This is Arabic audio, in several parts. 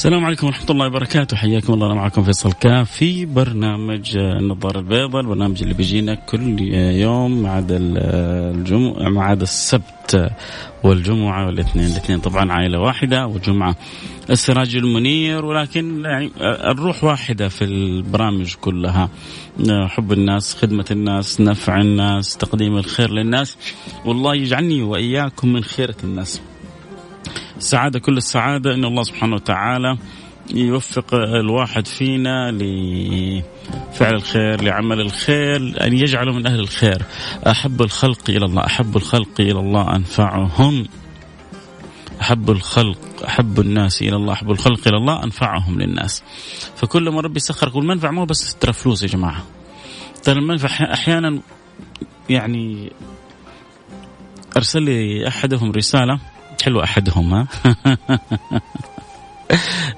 السلام عليكم ورحمة الله وبركاته. حياكم الله أنا معكم فيصل كاف في برنامج النظارة البيضاء البرنامج اللي بيجينا كل يوم ما عدا الجمعة ما عدا السبت والجمعة والاثنين. الاثنين طبعا عائلة واحدة والجمعة السراج المنير ولكن يعني الروح واحدة في البرامج كلها. حب الناس خدمة الناس نفع الناس تقديم الخير للناس. والله يجعلني وإياكم من خيرة الناس. السعادة كل السعادة أن الله سبحانه وتعالى يوفق الواحد فينا لفعل الخير لعمل الخير أن يجعله من أهل الخير. أحب الخلق إلى الله أحب الخلق إلى الله أنفعهم. أحب الخلق أحب الناس إلى الله أحب الخلق إلى الله أنفعهم للناس. فكل ما ربي سخرك والمنفع مو بس ترى فلوس يا جماعة. ترى المنفع أحيانا يعني أرسل لي أحدهم رسالة حلو أحدهم ها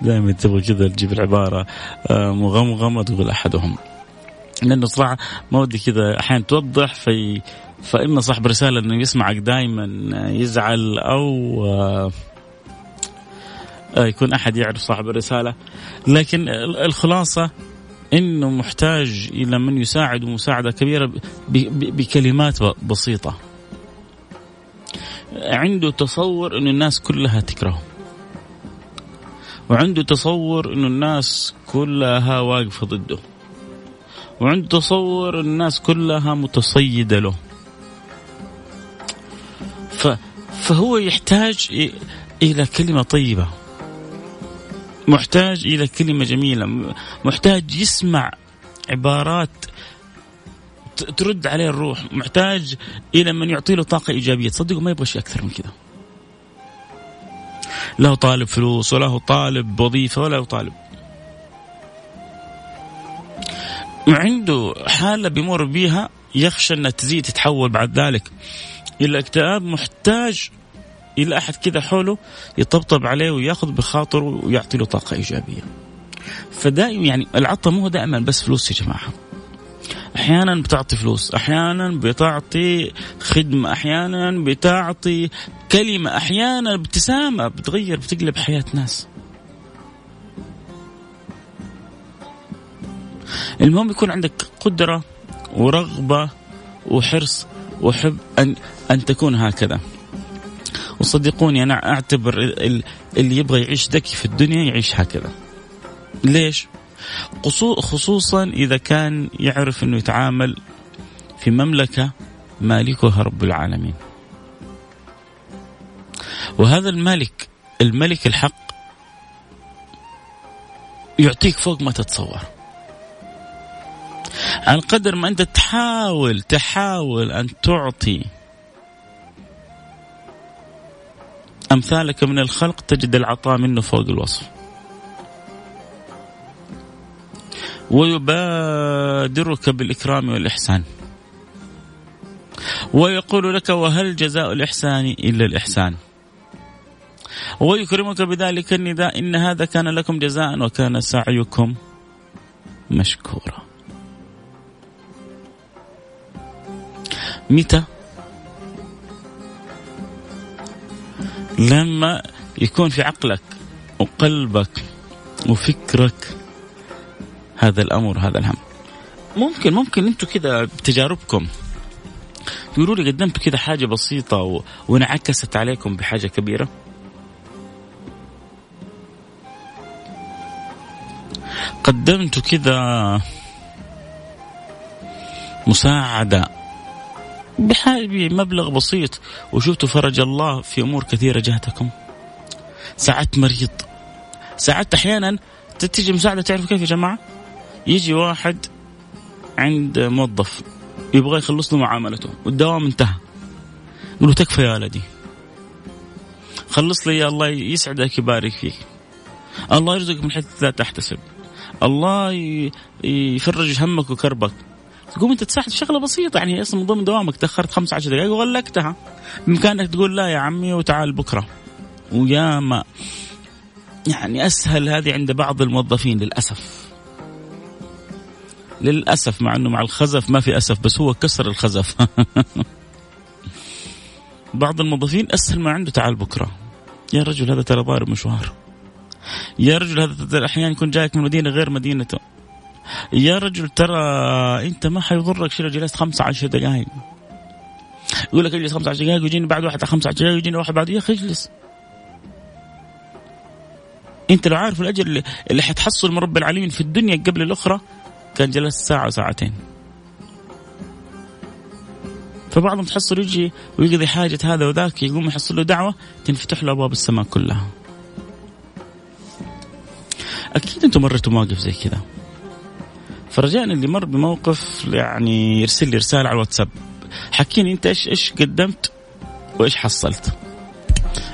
دائما تبغى كذا تجيب العبارة آه، مغمغمة تقول أحدهم لأنه صراحة ما ودي كذا أحيانا توضح في فإما صاحب رسالة أنه يسمعك دائما يزعل أو آه، يكون أحد يعرف صاحب الرسالة. لكن الخلاصة إنه محتاج إلى من يساعد مساعدة كبيرة بكلمات بسيطة. عنده تصور إنه الناس كلها تكرهه. وعنده تصور إنه الناس كلها واقفة ضده. وعنده تصور الناس كلها متصيدة له. ف فهو يحتاج إلى كلمة طيبة. محتاج إلى كلمة جميلة، محتاج يسمع عبارات ترد عليه الروح محتاج إلى من يعطي له طاقة إيجابية تصدقوا ما يبغى شيء أكثر من كذا لا هو طالب فلوس ولا هو طالب وظيفة ولا هو طالب عنده حالة بيمر بيها يخشى إنها تزيد تتحول بعد ذلك إلى اكتئاب محتاج إلى أحد كذا حوله يطبطب عليه ويأخذ بخاطره ويعطي له طاقة إيجابية. فدائما يعني العطاء مو دائما بس فلوس يا جماعة. أحيانا بتعطي فلوس أحيانا بتعطي خدمة أحيانا بتعطي كلمة أحيانا ابتسامة بتغير بتقلب حياة ناس. المهم يكون عندك قدرة ورغبة وحرص وحب أن أن تكون هكذا. وصدقوني أنا أعتبر اللي يبغى يعيش ذكي في الدنيا يعيش هكذا. ليش؟ خصوصا إذا كان يعرف أنه يتعامل في مملكة مالكها رب العالمين. وهذا الملك الملك الحق يعطيك فوق ما تتصور. عن قدر ما أنت تحاول تحاول أن تعطي أمثالك من الخلق تجد العطاء منه فوق الوصف. ويبادرك بالإكرام والإحسان. ويقول لك وهل جزاء الإحسان إلا الإحسان. ويكرمك بذلك النداء إن هذا كان لكم جزاء وكان سعيكم مشكورا. متى؟ لما يكون في عقلك وقلبك وفكرك هذا الأمر هذا الهم. ممكن ممكن أنتم كذا بتجاربكم. تقولوا لي قدمتوا كذا حاجة بسيطة و... وانعكست عليكم بحاجة كبيرة؟ قدمتوا كذا مساعدة بمبلغ بسيط وشفتوا فرج الله في أمور كثيرة جهتكم. ساعدت مريض. ساعدت أحيانا تجي مساعدة تعرفوا كيف يا جماعة؟ يجي واحد عند موظف يبغى يخلص له معاملته والدوام انتهى. يقول له تكفى يا ولدي. خلص لي الله يسعدك يبارك فيك. الله يرزقك من حيث لا تحتسب. الله يفرج همك وكربك. تقوم انت تساعد شغلة بسيطة يعني أصلا من ضمن دوامك تأخرت 15 دقائق وغلقتها. بإمكانك تقول لا يا عمي وتعال بكرة. ويا ما يعني أسهل هذه عند بعض الموظفين للأسف. للأسف مع إنه مع الخزف ما في أسف بس هو كسر الخزف. بعض الموظفين أسهل ما عنده تعال بكرة. يا رجل هذا ترى ضارب مشوار. يا رجل هذا أحيانا يكون جايك من مدينة غير مدينته. يا رجل ترى أنت ما حيضرك شيء لو جلست 15 دقائق يقول لك اجلس 15 دقائق ويجيني بعد واحد 15 دقائق ويجيني واحد بعد. يا أخي اجلس. أنت لو عارف الأجر اللي, اللي حتحصل من رب العالمين في الدنيا قبل الأخرى كان جلس ساعة وساعتين. فبعضهم تحصل يجي ويقضي حاجة هذا وذاك يقوم يحصل له دعوة تنفتح له أبواب السماء كلها. أكيد أنتم مريتوا مواقف زي كذا. فرجاء اللي مر بموقف يعني يرسل لي رسالة على الواتساب. حكيني أنت إيش إيش قدمت وإيش حصلت.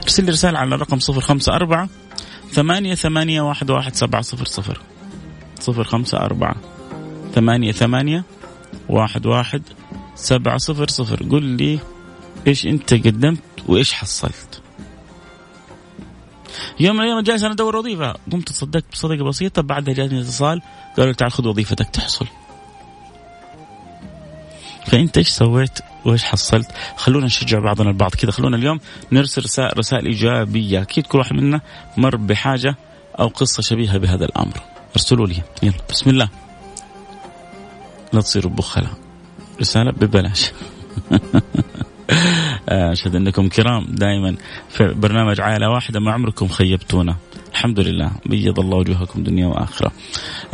ارسل لي رسالة على الرقم صفر خمسة أربعة ثمانية ثمانية واحد واحد سبعة صفر صفر. صفر خمسة أربعة ثمانية ثمانية واحد واحد سبعة صفر صفر. قل لي إيش أنت قدمت وإيش حصلت؟ يوم من الأيام جالس أنا أدور وظيفة. قمت تصدقت بصدقة بسيطة بعدها جاني اتصال قالوا تعال خذ وظيفتك تحصل. فأنت إيش سويت وإيش حصلت؟ خلونا نشجع بعضنا البعض كذا. خلونا اليوم نرسل رسائل, رسائل إيجابية. أكيد كل واحد منا مر بحاجة أو قصة شبيهة بهذا الأمر. ارسلوا لي. يلا بسم الله. لا تصيروا بخلاء. رسالة ببلاش. أشهد أنكم كرام. دائما في برنامج عائلة واحدة ما عمركم خيبتونا. الحمد لله. بيض الله وجوهكم دنيا وآخرة.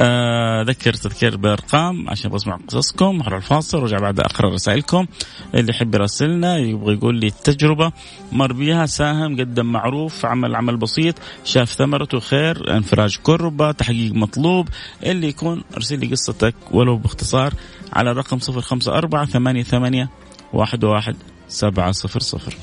آه ذكر تذكير بأرقام عشان بسمع قصصكم على الفاصل. وارجع بعد أقرأ رسائلكم. اللي يحب يراسلنا يبغى يقول لي التجربه مر بها ساهم قدم معروف عمل عمل بسيط شاف ثمرته خير انفراج كربة تحقيق مطلوب. اللي يكون ارسل لي قصتك ولو باختصار على الرقم 054 88 واحد واحد سبعة صفر صفر.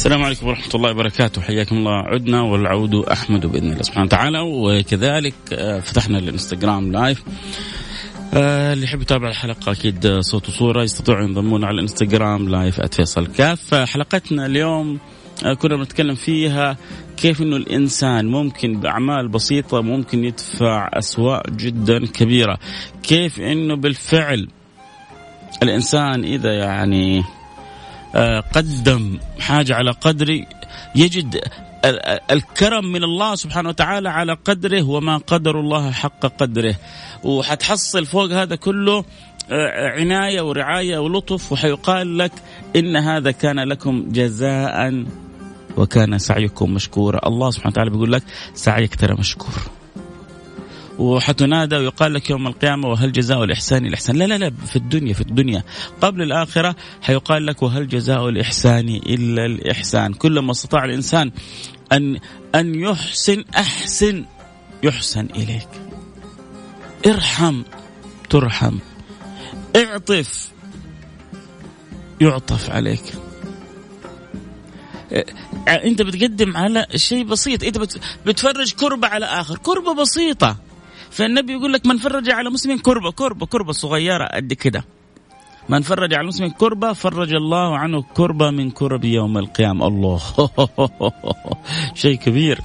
السلام عليكم ورحمة الله وبركاته. حياكم الله. عدنا والعود أحمد بإذن الله سبحانه وتعالى. وكذلك آه، فتحنا الانستغرام live. آه اللي يحب يتابع الحلقة أكيد صوت وصورة يستطيعوا ينضمون على الانستغرام live @فيصل كاف. حلقتنا اليوم آه كنا بنتكلم فيها كيف إنه الإنسان ممكن بأعمال بسيطة ممكن يدفع اسواء جدا كبيرة. كيف إنه بالفعل الإنسان إذا يعني آه، قدم حاجة على قدر يجد الكرم من الله سبحانه وتعالى على قدره وما قدر الله حق قدره. وحتحصل فوق هذا كله آه، عناية ورعاية ولطف وحيقال لك إن هذا كان لكم جزاء وكان سعيكم مشكورا. الله سبحانه وتعالى بيقول لك سعيك ترى مشكور. وحتنادى ويقال لك يوم القيامة وهل جزاء الإحسان الإحسان؟ لا لا لا في الدنيا في الدنيا. قبل الآخرة حيقال لك وهل جزاء الإحسان إلا الإحسان؟ كلما استطاع الإنسان أن أن يحسن أحسن يحسن إليك. ارحم ترحم. اعطف يعطف عليك. أنت بتقدم على شيء بسيط. أنت بتفرج كربة على آخر. كربة بسيطة. فالنبي يقول لك من فرج على مسلم كربة كربة كربة صغيرة قد كده. من فرج على مسلم كربة فرج الله عنه كربة من كرب يوم القيامة. الله. شيء كبير.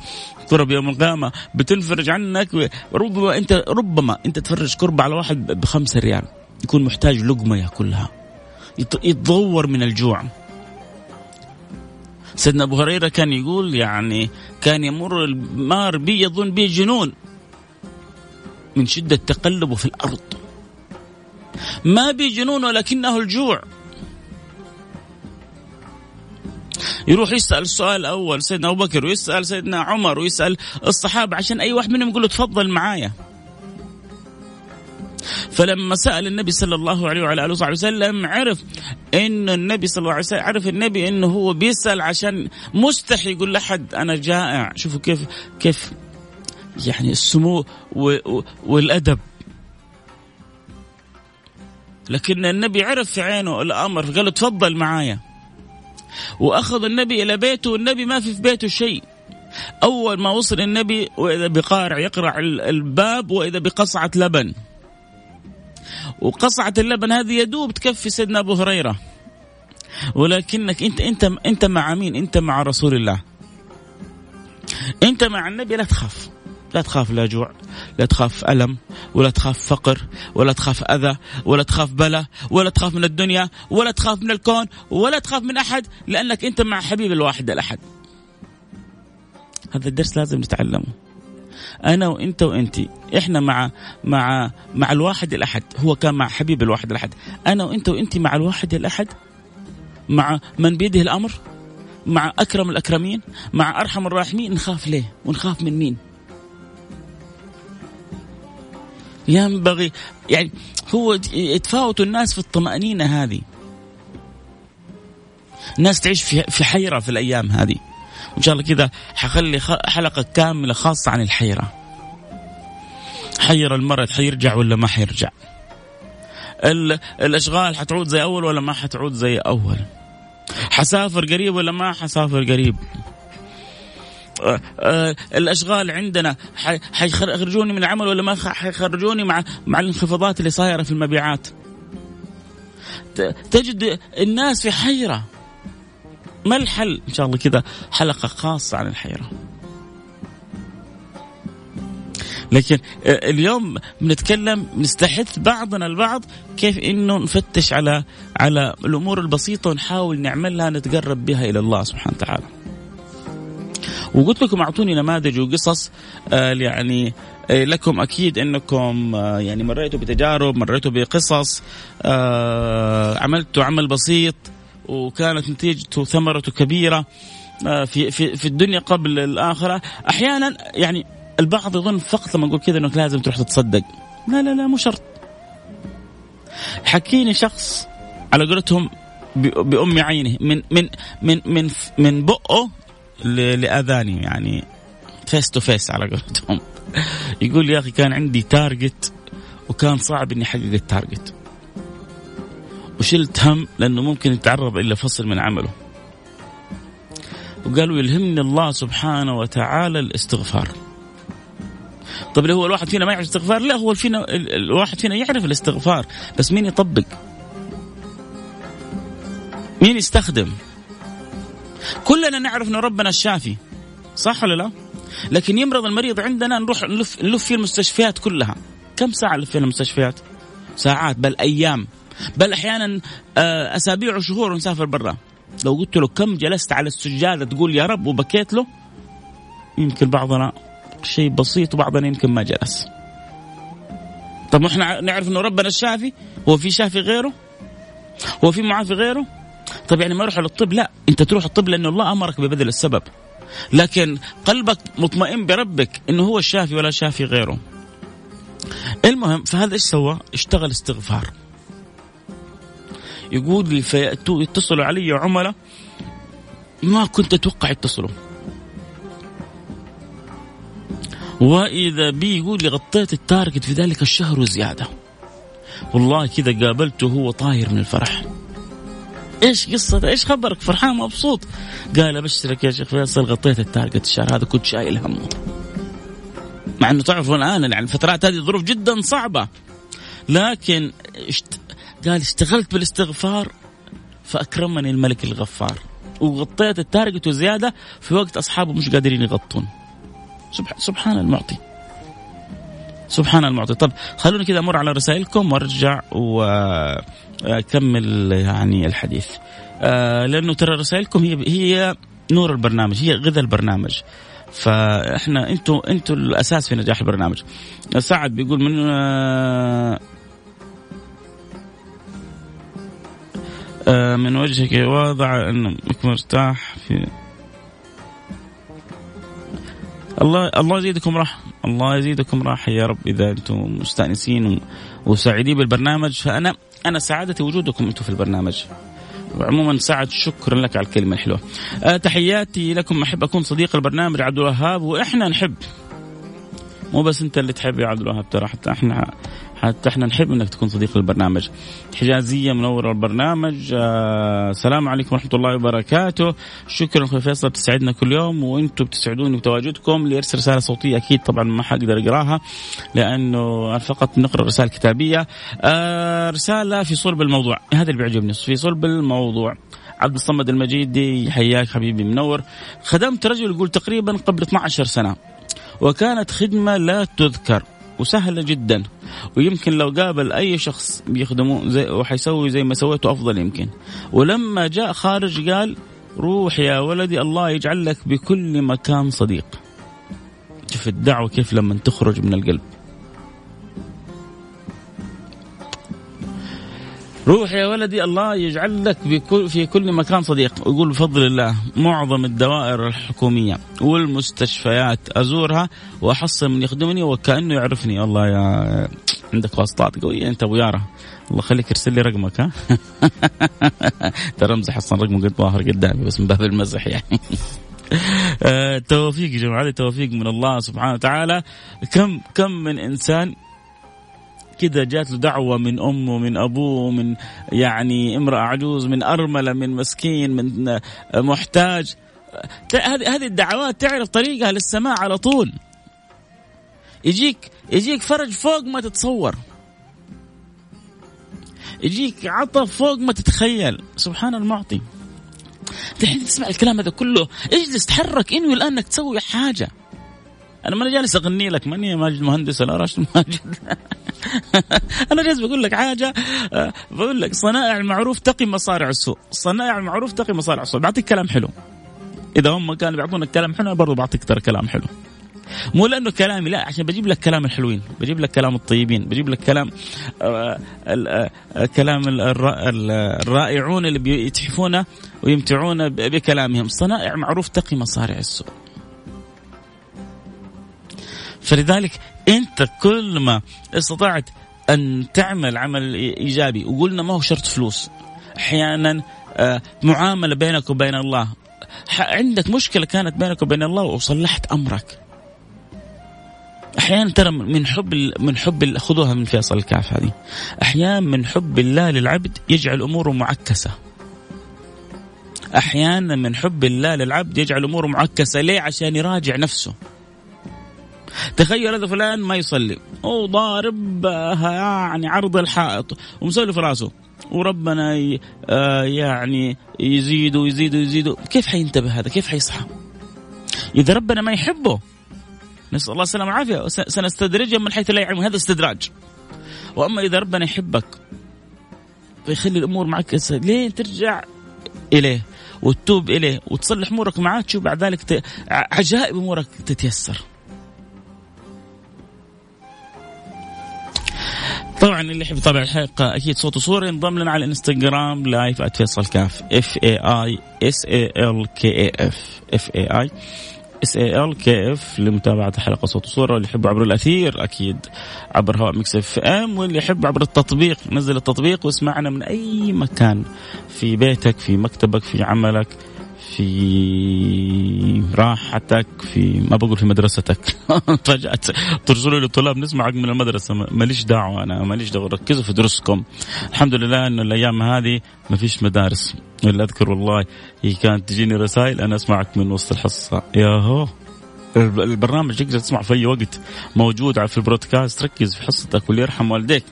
كرب يوم القيامة بتنفرج عنك. ربما أنت ربما أنت تفرج كربة على واحد بخمسة ريال. يكون محتاج لقمة يأكلها. يتضور من الجوع. سيدنا أبو هريرة كان يقول يعني كان يمر المار بي يظن بي جنون من شدة تقلبه في الأرض. ما بجنون ولكنه الجوع. يروح يسأل السؤال الأول سيدنا أبو بكر ويسأل سيدنا عمر ويسأل الصحابة عشان أي واحد منهم يقول له تفضل معايا. فلما سأل النبي صلى الله عليه وعلى آله وصحبه وسلم عرف إن النبي صلى الله عليه وسلم عرف النبي إنه هو بيسأل عشان مستحي يقول لأحد أنا جائع. شوفوا كيف كيف يعني السمو والأدب لكن النبي عرف في عينه الأمر قال له تفضل معايا وأخذ النبي إلى بيته والنبي ما في في بيته شيء أول ما وصل النبي وإذا بقارع يقرع الباب وإذا بقصعة لبن وقصعة اللبن هذه يدوب تكفي سيدنا أبو هريرة ولكنك أنت أنت أنت مع مين؟ أنت مع رسول الله. أنت مع النبي لا تخاف. لا تخاف لا جوع لا تخاف ألم ولا تخاف فقر ولا تخاف أذى ولا تخاف بلا ولا تخاف من الدنيا ولا تخاف من الكون ولا تخاف من أحد لأنك أنت مع حبيب الواحد الأحد. هذا الدرس لازم نتعلمه. أنا وأنت وانت إحنا مع مع مع الواحد الأحد هو كان مع حبيب الواحد الأحد. أنا وأنت وانت مع الواحد الأحد؟ مع من بيده الأمر؟ مع أكرم الأكرمين؟ مع أرحم الراحمين؟ نخاف ليه؟ ونخاف من مين؟ ينبغي يعني هو يتفاوت الناس في الطمأنينة هذه. الناس تعيش في حيرة في الأيام هذه. وإن شاء الله كذا حخلي حلقة كاملة خاصة عن الحيرة. حير المرض حيرجع ولا ما حيرجع؟ الأشغال حتعود زي أول ولا ما حتعود زي أول؟ حسافر قريب ولا ما حسافر قريب؟ الأشغال عندنا حيخرجوني من العمل ولا ما حيخرجوني مع مع الانخفاضات اللي صايرة في المبيعات. تجد الناس في حيرة. ما الحل؟ إن شاء الله كذا حلقة خاصة عن الحيرة. لكن آه، اليوم بنتكلم بنستحث بعضنا البعض كيف إنه نفتش على على الأمور البسيطة ونحاول نعملها نتقرب بها إلى الله سبحانه وتعالى. وقلت لكم أعطوني نماذج وقصص آه يعني آه لكم أكيد إنكم آه يعني مريتوا بتجارب مريتوا بقصص عملتوا عمل بسيط وكانت نتيجته ثمرته كبيرة في في في الدنيا قبل الآخرة. أحيانا يعني البعض يظن فقط لما نقول كذا إنك لازم تروح تتصدق. لا لا لا مو شرط. حكيني شخص على قولتهم بأم عينه من من من من من بقه لأذاني يعني face to face على قولتهم. يقول يا أخي كان عندي target وكان صعب إني احقق التارجت وشلت هم لأنه ممكن يتعرض إلى فصل من عمله. وقالوا يلهمني الله سبحانه وتعالى الاستغفار. طب هو الواحد فينا ما يعرف الاستغفار؟ لا هو فينا الواحد فينا يعرف الاستغفار بس مين يطبق؟ مين يستخدم؟ كلنا نعرف ان ربنا الشافي. صح ولا لا؟ لكن يمرض المريض عندنا نروح نلف نلف في المستشفيات كلها. كم ساعة نلف في المستشفيات؟ ساعات بل أيام. بل أحيانا آه، أسابيع وشهور ونسافر برا. لو قلت له كم جلست على السجادة تقول يا رب وبكيت له يمكن بعضنا شيء بسيط وبعضنا يمكن ما جلس. طب إحنا نعرف إنه ربنا الشافي؟ هو في شافي غيره؟ هو في معافي غيره؟ طيب يعني ما أروح للطب لا. انت تروح الطب لأنه الله أمرك ببذل السبب. لكن قلبك مطمئن بربك إنه هو الشافي ولا شافي غيره. المهم فهذا إيش سوى؟ اشتغل استغفار. يقول لي فيأتوا يتصلوا علي عملاء ما كنت أتوقع يتصلوا. وإذا بي يقول لي غطيت ال target في ذلك الشهر وزياده والله كذا قابلته هو طاير من الفرح. إيش قصة؟ إيش خبرك؟ فرحان مبسوط. قال أبشرك يا شيخ فيصل غطيت ال target الشهر هذا كنت شايل همه مع إنه تعرفوا الآن يعني الفترات هذه ظروف جدا صعبة. لكن اشت... قال اشتغلت بالاستغفار فأكرمني الملك الغفار. وغطيت ال target وزيادة في وقت أصحابه مش قادرين يغطون. سبحان المعطي. سبحان المعطي. طب خلوني كذا أمر على رسائلكم وأرجع واكمل يعني الحديث. آه لأنه ترى رسائلكم هي هي نور البرنامج هي غذاء البرنامج. فإحنا أنتوا أنتوا الأساس في نجاح البرنامج. سعد بيقول من آه آه من وجهك واضح أنك مرتاح في الله الله يزيدكم رحمه الله يزيدكم راحة يا رب إذا أنتم مستأنسين وسعيدين بالبرنامج فانا أنا سعادتي وجودكم أنتم في البرنامج عموما سعد شكرا لك على الكلمة الحلوة. أه تحياتي لكم أحب أكون صديق البرنامج عبد الوهاب وإحنا نحب مو بس انت اللي تحب يا عبد الوهاب ترى حتى إحنا حتى إحنا نحب انك تكون صديق للبرنامج. حجازية منورة البرنامج. آه السلام عليكم ورحمة الله وبركاته. شكرا أخوي فيصل بتسعدنا كل يوم وأنتم بتسعدوني بتواجدكم. اللي يرسل رسالة صوتية أكيد طبعا ما حقدر أقراها لأنه فقط نقرأ رسائل كتابية. آه رسالة في صلب الموضوع. هذا اللي بيعجبني في صلب الموضوع. عبد الصمد المجيدي حياك حبيبي منور. خدمت رجل يقول تقريبا قبل 12 سنة. وكانت خدمة لا تذكر وسهلة جدا. ويمكن لو قابل أي شخص بيخدمه زي وحيسوي زي ما سويته أفضل يمكن. ولما جاء خارج قال روح يا ولدي الله يجعل لك بكل مكان صديق. شوف الدعوة كيف لما تخرج من القلب. روح يا ولدي الله يجعل لك في كل مكان صديق. يقول بفضل الله معظم الدوائر الحكومية والمستشفيات أزورها وأحصل من يخدمني وكأنه يعرفني. والله يا عندك واسطات قوية أنت أبو يارا. الله خليك ارسل لي رقمك ها؟ ترى أمزح أصلا رقمه قد ظاهر قدامي بس من باب المزح يعني. آه، توفيق يا جماعة توفيق من الله سبحانه وتعالى. كم كم من إنسان كذا جات له دعوة من أمه من أبوه من يعني امرأة عجوز من أرملة من مسكين من محتاج. هذه الدعوات تعرف طريقها للسماء على طول. يجيك يجيك فرج فوق ما تتصور. يجيك عطف فوق ما تتخيل. سبحان المعطي. الحين تسمع الكلام هذا كله اجلس تحرك إنوي الآن إنك تسوي حاجة. أنا ماني جالس أغني لك ماني ماجد مهندس؟ ولا راشد ماجد. أنا جالس بقول لك حاجة آه، بقول لك صنائع المعروف تقي مصارع السوء. صنائع المعروف تقي مصارع السوء. بعطيك كلام حلو. إذا هم كانوا بيعطونك كلام حلو برضه بعطيك ترى كلام حلو. مو لأنه كلامي لا عشان بجيب لك كلام الحلوين بجيب لك كلام الطيبين بجيب لك كلام آه آه كلام الرائعون اللي بيتحفون ويمتعون بكلامهم. صنائع معروف تقي مصارع السوء. فلذلك انت كل ما استطعت أن تعمل عمل إيجابي وقلنا ما هو شرط فلوس. أحيانا آه، معاملة بينك وبين الله. عندك مشكلة كانت بينك وبين الله وصلحت أمرك. أحيانا ترى من حب من حب خذوها من فيصل الكاف هذه. أحيانا من حب الله للعبد يجعل أموره معكسة. أحيانا من حب الله للعبد يجعل أموره معكسة. ليه؟ عشان يراجع نفسه. تخيل هذا فلان ما يصلي. وضارب يعني عرض الحائط. ومسوي في راسه. وربنا آه، يعني يزيد ويزيد ويزيد. كيف حينتبه هذا؟ كيف حيصحى؟ إذا ربنا ما يحبه نسأل الله السلامة والعافية. سنستدرجهم من حيث لا يعلمون هذا استدراج. وأما إذا ربنا يحبك ويخلي الأمور معك ليه ترجع إليه وتتوب إليه وتصلح أمورك معاه تشوف بعد ذلك عجائب أمورك تتيسر. طبعا اللي يحب يتابع الحلقة أكيد صوت وصوره ينضم لنا على الانستغرام live @فيصل كاف. F A I S A L K A F F A I S A L K F لمتابعة الحلقة صوت وصوره واللي يحب عبر الأثير أكيد عبر هواء Mix FM واللي يحب عبر التطبيق نزل التطبيق واسمعنا من أي مكان في بيتك في مكتبك في عملك. في راحتك في ما بقول في مدرستك. فجأة ترسلوا لي الطلاب نسمعك من المدرسة ماليش دعوة أنا ماليش دعوة ركزوا في دروسكم. الحمد لله أنه الأيام هذه ما فيش مدارس. ولا أذكر والله كانت تجيني رسائل أنا أسمعك من وسط الحصة. يا هو البرنامج تقدر تسمع في أي وقت موجود في البرودكاست. ركز في حصتك واللي يرحم والديك.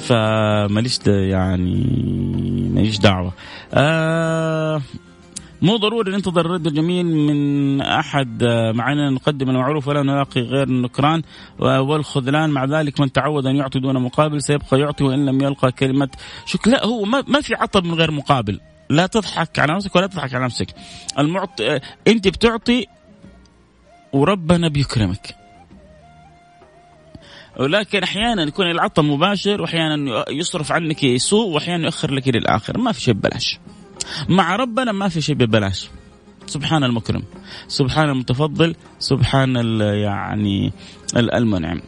فماليش يعني ماليش دعوة. آه مو ضروري ننتظر الرد الجميل من أحد آه، معنا نقدم المعروف ولا نلاقي غير النكران والخذلان. مع ذلك من تعود أن يعطي دون مقابل سيبقى يعطي وإن لم يلقى كلمة. شكر لا هو ما, في عطب من غير مقابل. لا تضحك على نفسك ولا تضحك على نفسك. المعطي آه، أنت بتعطي وربنا بيكرمك. ولكن أحيانا يكون العطاء مباشر وأحيانا يصرف عنك يسوء وأحيانا يؤخر لك للاخر ما في شيء ببلاش. مع ربنا ما في شيء ببلاش. سبحان المكرم. سبحان المتفضل. سبحان يعني المنعم.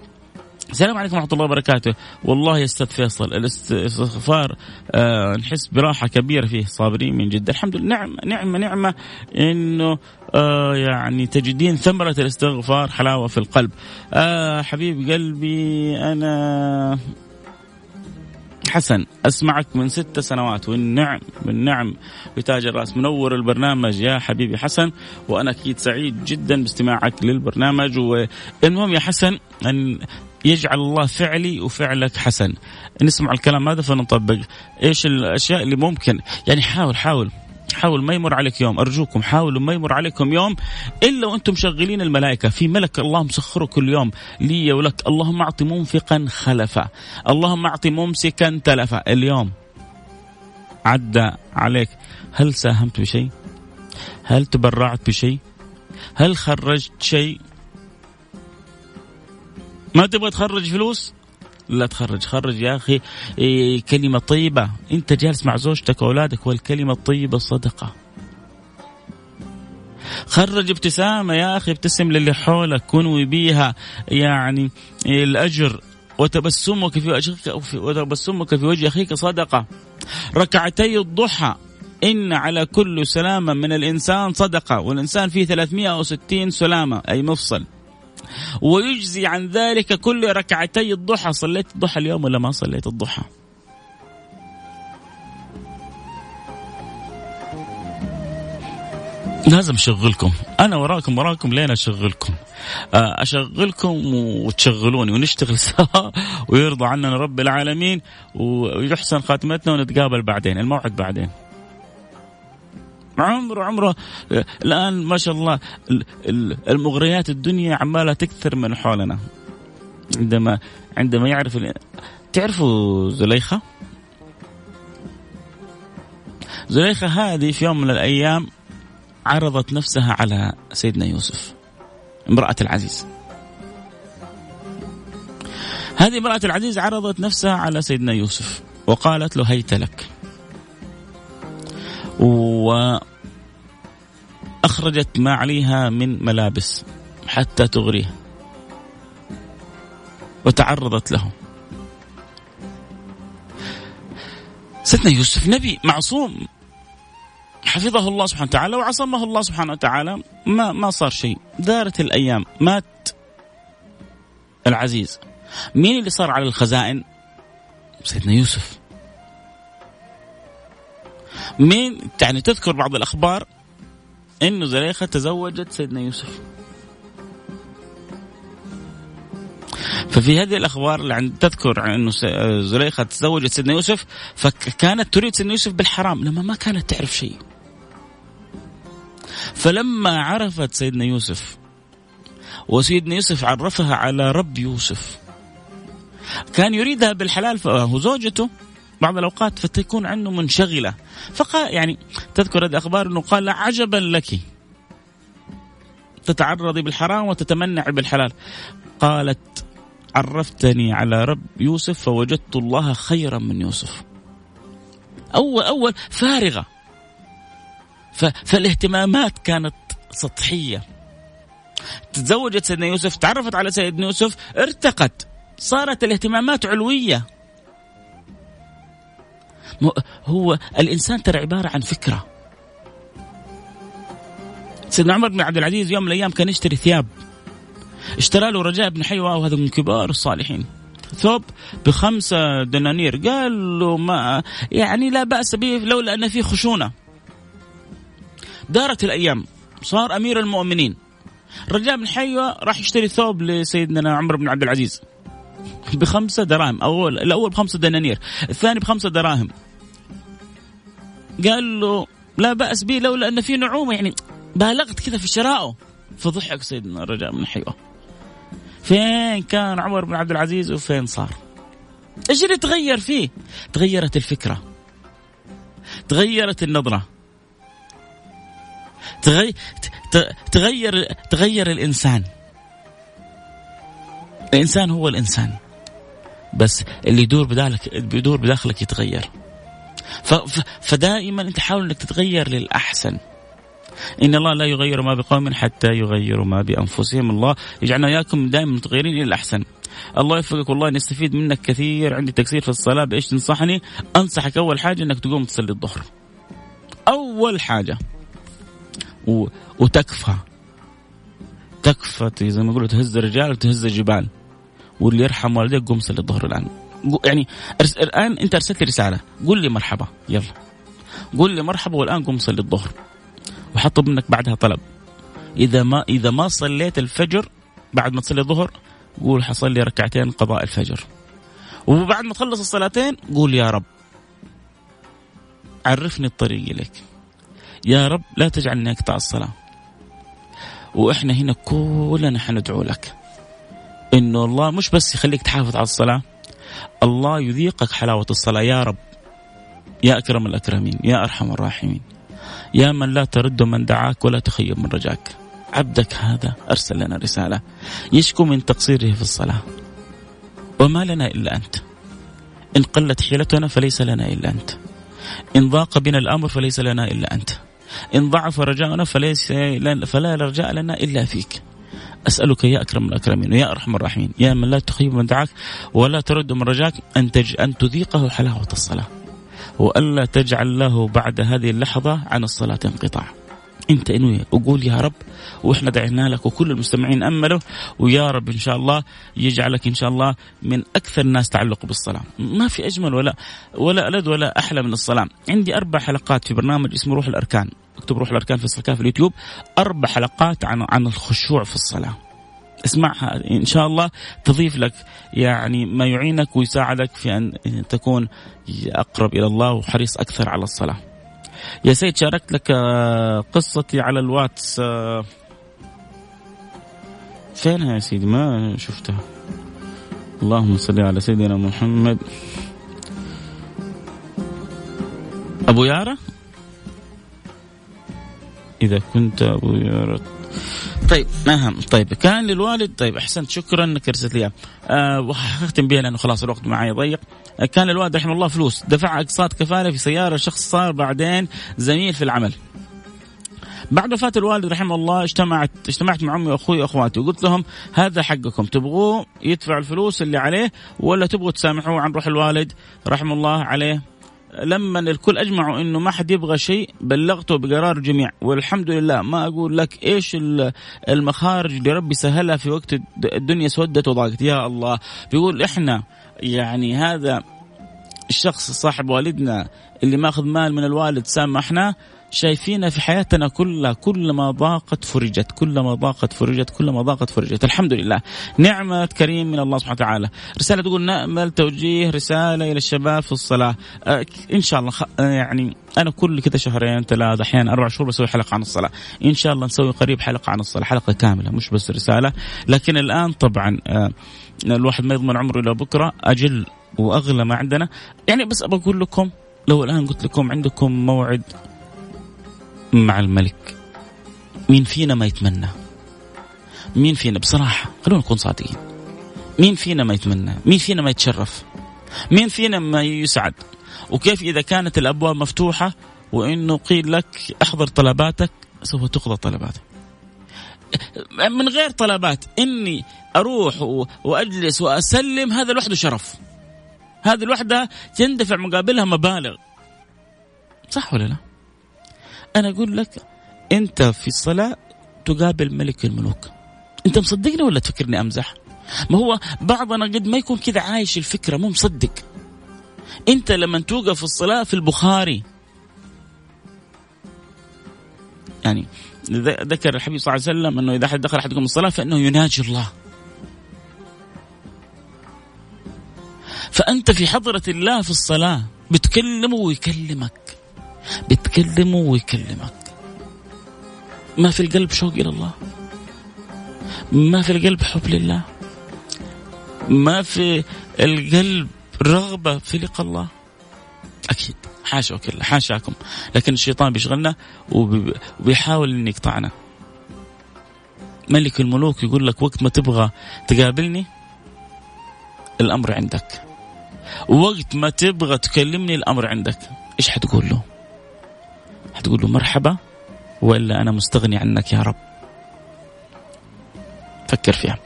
السلام عليكم ورحمة الله وبركاته. والله يا أستاذ فيصل الاستغفار آه نحس براحة كبيرة فيه. صابرين من جد. الحمد لله. نعمة نعمة نعمة إنه آه يعني تجدين ثمرة الاستغفار حلاوة في القلب. آه حبيب قلبي أنا حسن أسمعك من ست سنوات والنعم بالنعم بتاج الرأس. منور البرنامج يا حبيبي حسن وأنا أكيد سعيد جدا باستماعك للبرنامج. والمهم يا حسن أن يجعل الله فعلي وفعلك حسن. نسمع الكلام هذا فنطبق إيش الأشياء اللي ممكن. يعني حاول حاول. حاول ما يمر عليك يوم أرجوكم حاولوا ما يمر عليكم يوم إلا وأنتم شغلين الملائكة. في ملك الله مسخره كل يوم لي ولك. اللهم أعط منفقا خلفا اللهم أعط ممسكا تلفا اليوم عدى عليك. هل ساهمت بشيء؟ هل تبرعت بشيء؟ هل خرجت شيء؟ ما تبغى تخرج فلوس؟ لا تخرج. خرج يا أخي إيه، كلمة طيبة. أنت جالس مع زوجتك وأولادك والكلمة الطيبة صدقه خرج ابتسامة يا أخي ابتسم للي حولك كن بيها يعني الأجر. وتبسمك في وجهك وتبسمك في وجه أخيك صدقة. ركعتي الضحى. إن على كل سلامة من الإنسان صدقة. والإنسان فيه 360 سلامة أي مفصل. ويجزي عن ذلك كل ركعتي الضحى. صليت الضحى اليوم ولا ما صليت الضحى؟ لازم أشغلكم. أنا وراكم وراكم لين أشغلكم. آه، أشغلكم وتشغلوني ونشتغل سوا ويرضى عننا رب العالمين ويحسن خاتمتنا ونتقابل بعدين. الموعد بعدين. عمره عمره الآن ما شاء الله المغريات الدنيا عمالة تكثر من حولنا. عندما عندما يعرف تعرفوا زليخة؟ زليخة هذه في يوم من الأيام عرضت نفسها على سيدنا يوسف امرأة العزيز. هذه امرأة العزيز عرضت نفسها على سيدنا يوسف وقالت له هيت لك. وأخرجت ما عليها من ملابس حتى تغريه. وتعرضت له. سيدنا يوسف نبي معصوم. حفظه الله سبحانه وتعالى وعصمه الله سبحانه وتعالى. ما ما صار شيء. دارت الأيام. مات العزيز. مين اللي صار على الخزائن؟ سيدنا يوسف. مين يعني تذكر بعض الأخبار انه زليخة تزوجت سيدنا يوسف. ففي هذه الأخبار اللي عند تذكر إنه زليخة تزوجت سيدنا يوسف فكانت تريد سيدنا يوسف بالحرام لما ما كانت تعرف شيء. فلما عرفت سيدنا يوسف وسيدنا يوسف عرفها على رب يوسف كان يريدها بالحلال فهو زوجته بعض الأوقات فتكون عنده منشغلة. فقال يعني تذكر هذه الأخبار إنه قال عجبا لك. تتعرضي بالحرام وتتمنعي بالحلال. قالت عرفتني على رب يوسف فوجدت الله خيرا من يوسف. اول أول فارغة. فالاهتمامات كانت سطحية. تزوجت سيدنا يوسف تعرفت على سيدنا يوسف ارتقت. صارت الاهتمامات علوية. هو الإنسان ترى عبارة عن فكرة. سيدنا عمر بن عبد العزيز يوم من الأيام كان يشتري ثياب. اشترى له رجاء بن حيوة وهذا من كبار الصالحين. ثوب بخمسة دنانير. قال له ما يعني لا بأس به لولا أن فيه خشونة. دارت الأيام. صار أمير المؤمنين. رجاء بن حيوة راح يشتري ثوب لسيدنا عمر بن عبد العزيز. بخمسة دراهم. أول الأول بخمسة دنانير. الثاني بخمسة دراهم. قال له لا بأس به لولا أن في نعومة. يعني بالغت كذا في شرائه فضحك سيدنا الرجاء من حيوة. فين كان عمر بن عبد العزيز وفين صار؟ إيش اللي تغير فيه؟ تغيرت الفكرة. تغيرت النظرة. تغير تغير تغير الإنسان. الإنسان هو الإنسان. بس اللي يدور بداخلك بيدور بداخلك يتغير. فدائما أنت حاول إنك تتغير للأحسن. إن الله لا يغير ما بقوم حتى يغيروا ما بأنفسهم. الله يجعلنا إياكم دائما متغيرين إلى الأحسن. الله يوفقك والله نستفيد منك كثير. عندي تقصير في الصلاة بإيش تنصحني؟ أنصحك أول حاجة أنك تقوم تصلي الظهر. أول حاجة. و... وتكفى. تكفى زي ما يقولوا تهز الرجال وتهز الجبال. واللي يرحم والديك قوم صلي الظهر الآن. يعني الآن أنت أرسلت لي رسالة. قول لي مرحبا. يلا. قول لي مرحبا والآن قوم صلي الظهر. وحطب منك بعدها طلب. إذا ما إذا ما صليت الفجر بعد ما تصلي الظهر قول حصلي ركعتين قضاء الفجر. وبعد ما تخلص الصلاتين قول يا رب. عرفني الطريق إليك. يا رب لا تجعلني أقطع الصلاة. وإحنا هنا كلنا حندعو لك. إنه الله مش بس يخليك تحافظ على الصلاة الله يذيقك حلاوة الصلاة. يا رب يا أكرم الأكرمين يا أرحم الراحمين يا من لا ترد من دعاك ولا تخيب من رجاك. عبدك هذا أرسل لنا رسالة يشكو من تقصيره في الصلاة. وما لنا إلا أنت. إن قلت حيلتنا فليس لنا إلا أنت. إن ضاق بنا الأمر فليس لنا إلا أنت. إن ضعف رجاؤنا فليس فلا رجاء لنا إلا فيك. أسألك يا أكرم الأكرمين ويا أرحم الراحمين يا من لا تخيب من دعاك ولا ترد من رجاك أن, تج... أن تذيقه حلاوة الصلاة وألا تجعل له بعد هذه اللحظة عن الصلاة انقطاع. انت انوي وقول يا رب وإحنا دعينا لك وكل المستمعين أملوا ويا رب إن شاء الله يجعلك إن شاء الله من أكثر الناس تعلق بالصلاة، ما في أجمل ولا ولا الذ ولا أحلى من الصلاة، عندي أربع حلقات في برنامج اسمه روح الأركان، اكتب روح الأركان في الصلاه في اليوتيوب، أربع حلقات عن عن الخشوع في الصلاة. اسمعها إن شاء الله تضيف لك يعني ما يعينك ويساعدك في أن تكون أقرب إلى الله وحريص أكثر على الصلاة. يا سيد شاركت لك آه، قصتي على الواتس آه، فينها يا سيدي؟ ما شفتها. اللهم صل على سيدنا محمد. أبو يارا؟ إذا كنت أبو يارا. طيب اهم طيب كان للوالد طيب أحسنت. شكرا انك ارسلت لي أه وختم بها لأنه خلاص الوقت معي ضيق. أه كان للوالد رحمه الله فلوس. دفع أقساط كفالة في سيارة شخص صار بعدين زميل في العمل. بعد وفاة الوالد رحمه الله اجتمعت اجتمعت مع أمي وأخوي وأخواتي. وقلت لهم هذا حقكم. تبغوه يدفع الفلوس اللي عليه ولا تبغوا تسامحوه عن روح الوالد؟ رحمه الله عليه. لما الكل أجمعوا إنه ما حد يبغى شيء بلغته بقرار الجميع والحمد لله ما أقول لك إيش المخارج اللي ربي سهلها في وقت الدنيا سودت وضاقت. يا الله. بيقول إحنا يعني هذا الشخص صاحب والدنا اللي ماخذ مال من الوالد سامحنا شايفينها في حياتنا كلها كلما ضاقت فرجت كلما ضاقت فرجت كلما ضاقت فرجت. الحمد لله. نعمة كريم من الله سبحانه وتعالى. رسالة تقول نأمل توجيه رسالة إلى الشباب في الصلاة. أه إن شاء الله أه يعني أنا كل كذا شهرين ثلاثة أحيانا أربع شهور بسوي حلقة عن الصلاة. إن شاء الله نسوي قريب حلقة عن الصلاة حلقة كاملة مش بس رسالة. لكن الآن طبعا أه الواحد ما يضمن عمره إلى بكرة أجل وأغلى ما عندنا. يعني بس أقول لكم لو الآن قلت لكم عندكم موعد مع الملك. مين فينا ما يتمنى؟ مين فينا بصراحة خلونا نكون صادقين. مين فينا ما يتمنى؟ مين فينا ما يتشرف؟ مين فينا ما يسعد؟ وكيف إذا كانت الأبواب مفتوحة وإنه قيل لك أحضر طلباتك سوف تقضى طلباتك. من غير طلبات إني أروح وأجلس وأسلم هذا لوحده شرف. هذه الوحدة تندفع مقابلها مبالغ. صح ولا لا؟ أنا أقول لك أنت في الصلاة تقابل ملك الملوك. أنت مصدقني ولا تفكرني أمزح؟ ما هو بعضنا قد ما يكون كذا عايش الفكرة مو مصدق. أنت لما توقف في الصلاة في البخاري يعني ذكر الحبيب صلى الله عليه وسلم أنه إذا دخل أحدكم الصلاة فإنه يناجي الله. فأنت في حضرة الله في الصلاة بتكلمه ويكلمك. بتكلمه ويكلمك. ما في القلب شوق إلى الله. ما في القلب حب لله. ما في القلب رغبة في لقاء الله. أكيد. حاشا وكلا حاشاكم. لكن الشيطان بيشغلنا وبيحاول أن يقطعنا. ملك الملوك يقول لك وقت ما تبغى تقابلني الأمر عندك. وقت ما تبغى تكلمني الأمر عندك. إيش حتقول له؟ حتقول له مرحبا ولا أنا مستغني عنك يا رب؟ فكر فيها.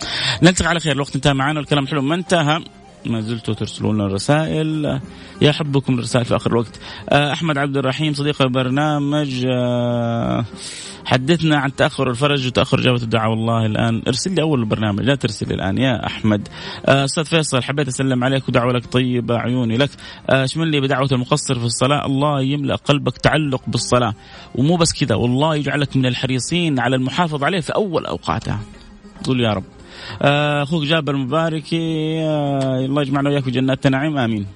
نلتقي على خير. الوقت انتهى معنا والكلام الحلو ما انتهى ما زلتوا ترسلون الرسائل. يا حبكم الرسائل في آخر الوقت. آه، أحمد عبد الرحيم صديق البرنامج آه، حدثنا عن تأخر الفرج وتأخر إجابة الدعاء. والله الآن ارسل لي أول البرنامج لا ترسل الآن يا أحمد. آه، أستاذ فيصل حبيت أسلم عليك ودعوة لك طيبة عيوني لك. اشمل لي بدعوة المقصر في الصلاة؟ الله يملأ قلبك تعلق بالصلاة. ومو بس كذا والله يجعلك من الحريصين على المحافظة عليه في أول اوقاتها قول يا رب. أخوك جابر المباركي آه، الله يجمعنا وياك في جنات النعيم آمين.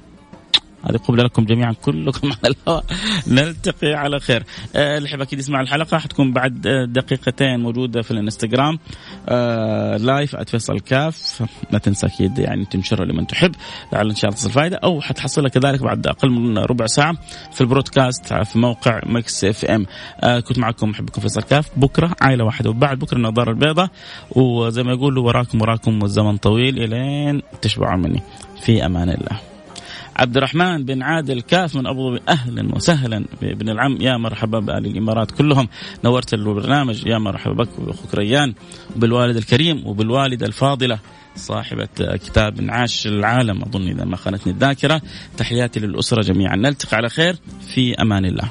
هذه قبلة لكم جميعا كلكم على الهواء. نلتقي على خير. آه اللي يحب أكيد يسمع الحلقة حتكون بعد دقيقتين موجودة في الانستغرام. آه live @فيصل كاف ما تنسى أكيد يعني تنشرها لمن تحب. لعل إن شاء الله تصل فائدة أو حتحصلها كذلك بعد أقل من ربع ساعة في ال broadcast في موقع Mix FM. آه كنت معكم محبكم فيصل كاف. بكرة عائلة واحدة وبعد. بكرة النظارة البيضاء. وزي ما يقولوا وراكم وراكم والزمن طويل إلين تشبعون مني. في أمان الله. عبد الرحمن بن عادل كاف من أبو ظبي. أهلا وسهلا. بابن العم يا مرحبا بأهل الإمارات كلهم. نورت البرنامج يا مرحبا بك وأخوك ريان. وبالوالد الكريم وبالوالده الفاضلة صاحبة كتاب عاش العالم أظن إذا ما خانتني الذاكرة. تحياتي للأسرة جميعا. نلتقي على خير. في أمان الله.